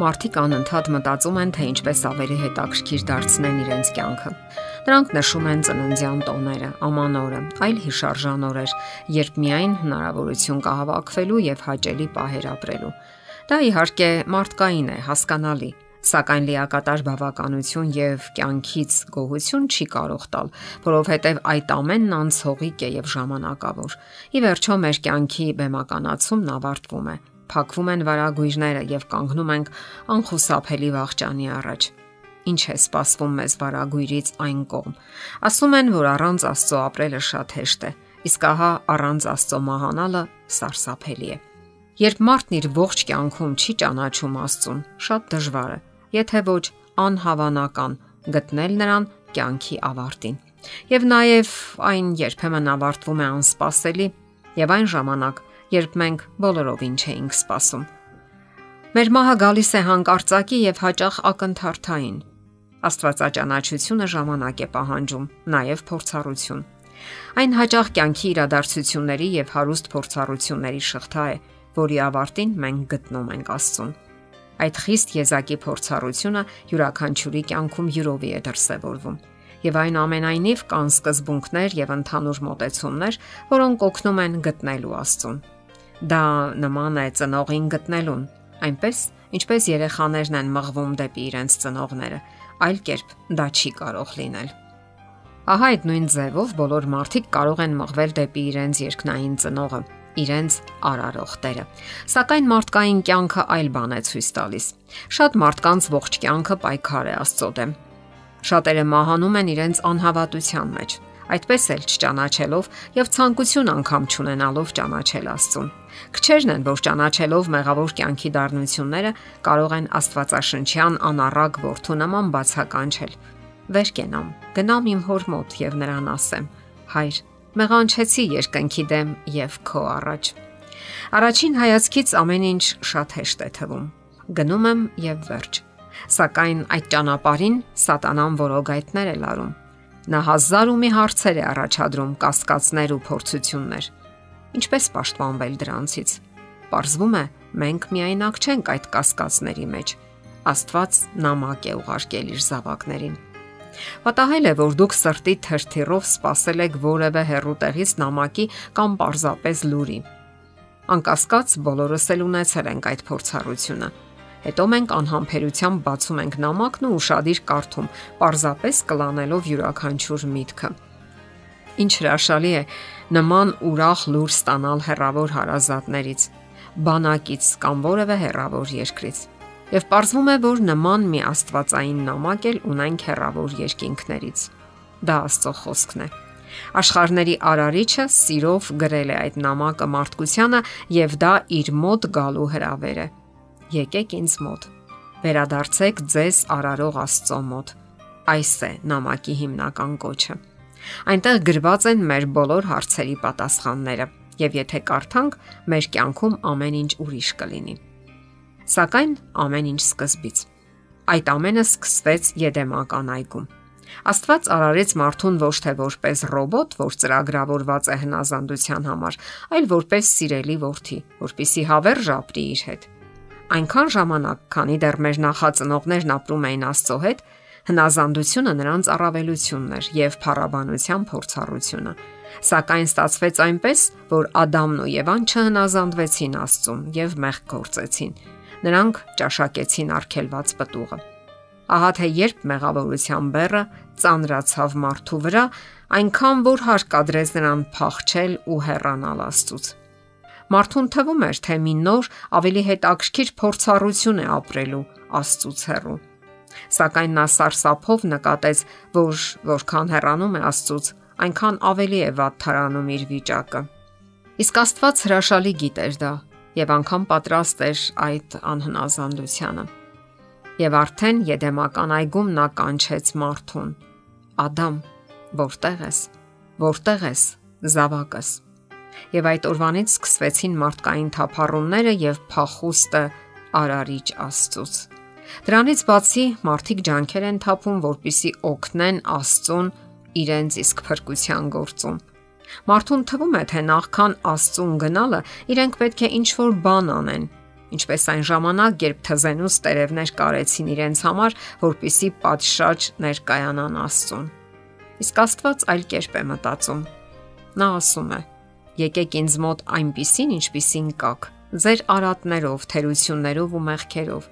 Մարդիկ անընդհատ մտածում են, թե ինչպես ավելի հետաքրքիր դարձնեն իրենց կյանքը։ Նրանք նշում են ծննդյան տոները, ամանորը, այլ հիշարժան օրեր, երբ միայն հնարավորություն կա հավաքվելու եւ հաճելի պահեր ապրելու։ Դա իհարկե մարդկային է, հասկանալի, սակայն լիակատար բավականություն եւ կյանքից գոհություն չի կարող տալ, որովհետեւ այդ ամենն անցողիկ է եւ ժամանակավոր։ Ի վերջո մեր կյանքի բեմականացումն ավարտվում է փակվում են վարագույրները եւ կանգնում ենք անխուսափելի վաղճանի առաջ։ Ինչ է սպասվում մեզ վարագույրից այն կողմ։ Ասում են, որ առանց Աստծո ապրելը շատ հեշտ է, իսկ ահա առանց Աստծո մահանալը սարսափելի է։ Երբ մարդն իր ողջ կյանքում չի ճանաչում Աստծուն, շատ դժվար է, եթե ոչ անհավանական գտնել նրան կյանքի ավարտին։ Եվ նաև այն երբեմն ավարտվում է անսպասելի, եւ այն ժամանակ, երբ մենք բոլորովին չէինք սպասում։ Մեր մահը գալիս է հանկարծակի եւ հաճախ ակնթարթային։ Աստվածաճանաչությունը ժամանակ է պահանջում, նաեւ փորձառություն։ Այն հաճախ կյանքի իրադարձությունների եւ հարուստ փորձառությունների շղթա է, որի ավարտին մենք գտնում ենք Աստծուն։ Այդ խիստ եզակի փորձառությունը յուրաքանչյուրի կյանքում յուրովի է դրսևորվում եւ այն ամենայնիվ կան սկզբունքներ եւ ընդհանուր մոտեցումներ, որոնք օգնում են գտնելու Աստծուն։ Դա նման է ծնողին գտնելուն, այնպես ինչպես երեխաներն են մղվում դեպի իրենց ծնողները, այլ կերպ դա չի կարող լինել։ Ահա այդ նույն ձևով բոլոր մարդիկ կարող են մղվել դեպի իրենց երկնային ծնողը, իրենց արարող Տերը։ Սակայն մարդկային կյանքը այլ բան է ցույց տալիս։ Շատ մարդկանց ողջ կյանքը պայքար է Աստծո դեմ։ Շատերը մահանում են իրենց անհավատության մեջ, այդպես էլ չճանաչելով եւ ցանկություն անգամ չունենալով ճանաչել Աստծուն։ Քչերն են, որ ճանաչելով մեղավոր կյանքի դառնությունները կարող են Աստվածաշնչյան անառակ ворթու նման բացականչել։ Վեր կենամ, գնամ իմ հոր մոտ եւ նրան ասեմ. Հայր, մեղանչեցի երկնքի դեմ եւ քո առաջ։ Առաջին հայացքից ամեն ինչ շատ հեշտ է թվում։ Գնում եմ եւ վերջ։ Սակայն այդ ճանապարհին սատանան որոգայթներ է լարում։ Նա հազար ու մի հարցեր է առաջադրում կասկածներ ու փորձություններ։ Ինչպես պաշտպանվել դրանցից։ Պարզվում է, մենք միայն ակ չենք այդ կասկածների մեջ։ Աստված նամակ է ուղարկել իր զավակներին։ Պատահել է, որ դուք սրտի թրթիռով սпасել եք որևէ հերուտեղից նամակի կամ parzapes լուրի։ Անկասկած բոլորս էլ ունեցել ենք այդ փորձառությունը Հետո մենք անհամբերությամբ բացում ենք նամակն ու ուրشادիր կարդում, parzapes կլանելով յուրաքանչյուր միտքը։ Ինչ հրաշալի է նման ուրախ լուր ստանալ հերավոր հարազատներից, բանակից կամ որևէ հերավոր երկրից։ Եվ ողջվում է, որ նման մի աստվածային նամակ էլ ունենք հերավոր երկինքներից։ Դա Աստծո խոսքն է։ Աշխարհների արարիչը սիրով գրել է այդ նամակը մարդկությանը եւ դա իր մոտ գալու հրավեր է եկեք ինձ մոտ։ Վերադարձեք ձեզ արարող Աստծո մոտ։ Այս է նամակի հիմնական կոչը։ Այնտեղ գրված են մեր բոլոր հարցերի պատասխանները, եւ եթե կարդանք, մեր կյանքում ամեն ինչ ուրիշ կլինի։ Սակայն ամեն ինչ սկզբից։ Այդ ամենը սկսվեց Եդեմական այգում։ Աստված արարեց մարդուն ոչ թե որպես ռոբոտ, որ ծրագրավորված է հնազանդության համար, այլ որպես սիրելի որդի, որպիսի հավերժ ապրի իր հետ այնքան ժամանակ, քանի դեռ մեր նախածնողներն ապրում էին Աստծո հետ, հնազանդությունը նրանց առավելությունն էր եւ փառաբանության փորձառությունը։ Սակայն ստացվեց այնպես, որ Ադամն ու Եվան չհնազանդվեցին Աստծուն եւ մեղք գործեցին։ Նրանք ճաշակեցին արգելված պտուղը։ Ահա թե երբ մեղավորության բեռը ծանրացավ մարդու վրա, այնքան որ հարկադրեց նրան փախչել ու հեռանալ Աստծուց։ Մարդուն թվում էր, թե մի նոր, ավելի հետաքրքիր փորձառություն է ապրելու Աստծուց հեռու։ Սակայն նա սարսափով նկատեց, որ որքան հեռանում է Աստծուց, այնքան ավելի է վատթարանում իր վիճակը։ Իսկ Աստված հրաշալի գիտեր դա եւ անգամ պատրաստ էր այդ անհնազանդությանը։ Եվ արդեն Եդեմական այգում նա կանչեց մարդուն. Ադամ, որտեղ ես։ Որտեղ ես, զավակս եւ այդ օրվանից սկսվեցին մարդկային թափառումները եւ փախուստը արարիչ Աստծուց։ Դրանից բացի մարդիկ ջանքեր են թափում, որpիսի օգնեն Աստծուն իրենց իսկ փրկության գործում։ Մարդուն թվում է, թե նախքան Աստծուն գնալը իրենք պետք է ինչ-որ բան անեն, ինչպես այն ժամանակ, երբ թզենուց տերևներ կարեցին իրենց համար, որpիսի պատշաճ ներկայանան Աստծուն։ Իսկ Աստված այլ կերպ է մտածում։ Նա ասում է. Եկեք ինձ մոտ այնպիսին, ինչպիսին կաք, ձեր արատներով, թերություններով ու մեղքերով։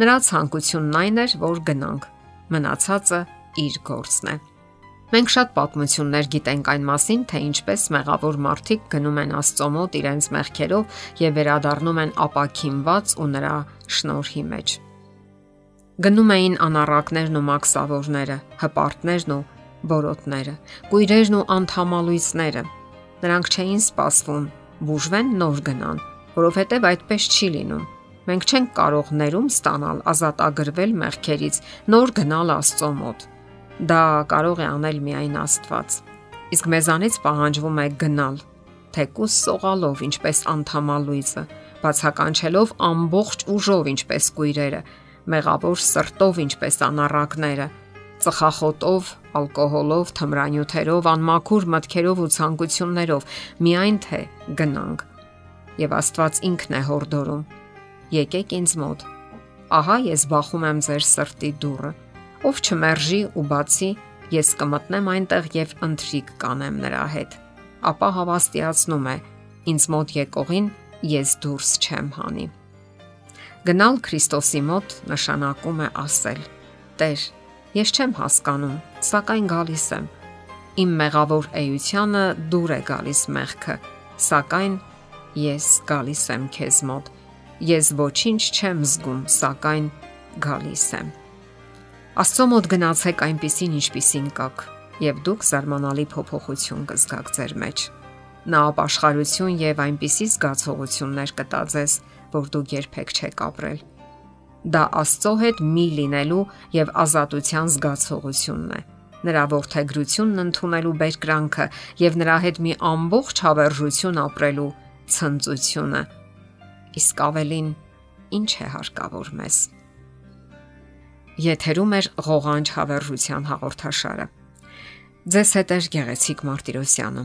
Նրա ցանկությունն այն էր, որ գնանք։ Մնացածը իր գործն է։ Մենք շատ պատմություններ գիտենք այն մասին, թե ինչպես մեղավոր մարդիկ գնում են Աստծո մոտ իրենց մեղքերով եւ վերադառնում են ապակինված ու նրա շնորհի մեջ։ Գնում էին անառակներն ու մաքսավորները, հպարտներն ու բորոտները, գույրերն ու անթամալույսները։ Նրանք չէին սпасվում, բուժվեն նոր գնան, որովհետև այդպես չի լինում։ Մենք չենք կարող ներում ստանալ, ազատ ագրվել մեղքերից, նոր գնալ Աստծո մոտ։ Դա կարող է անել միայն Աստված։ Իսկ մեզանից պահանջվում է գնալ, թեկուս սողալով, ինչպես անթամալույսը, բացականչելով ամբողջ ուժով, ինչպես կույրերը, մեղավոր սրտով, ինչպես անառակները, ծխախոտով, ալկոհոլով, թմրանյութերով, անմաքուր մտքերով ու ցանկություններով, միայն թե գնանք։ Եվ Աստված ինքն է հորդորում. Եկեք ինձ մոտ։ Ահա ես բախում եմ ձեր սրտի դուռը ով չմերժի ու բացի, ես կմտնեմ այնտեղ եւ ընթրիկ կանեմ նրա հետ։ Ապա հավաստիացնում է. ինձ մոտ եկողին ես դուրս չեմ հանի։ Գնալ Քրիստոսի մոտ նշանակում է ասել. Տեր, ես չեմ հասկանում, սակայն գալիս եմ։ Իմ մեղավոր էությանը դուր է գալիս մեղքը, սակայն ես գալիս եմ քեզ մոտ։ Ես ոչինչ չեմ զգում, սակայն գալիս եմ։ Աստծո մոտ գնացեք այնպիսին, ինչպիսին կաք, եւ դուք զարմանալի փոփոխություն կզգաք ձեր մեջ։ Նա ապաշխարություն եւ այնպիսի զգացողություններ կտա ձեզ, որ դուք երբեք չեք ապրել։ Դա Աստծո հետ մի լինելու եւ ազատության զգացողությունն է նրա ողթեգրությունն ընդունելու բերկրանքը եւ նրա հետ մի ամբողջ հավերժություն ապրելու ցնծությունը։ Իսկ ավելին ինչ է հարկավոր մեզ։ Եթերում է ղողանջ հավերժության հաղորդաշարը։ Ձեզ հետ է Գեղեցիկ Մարտիրոսյանը։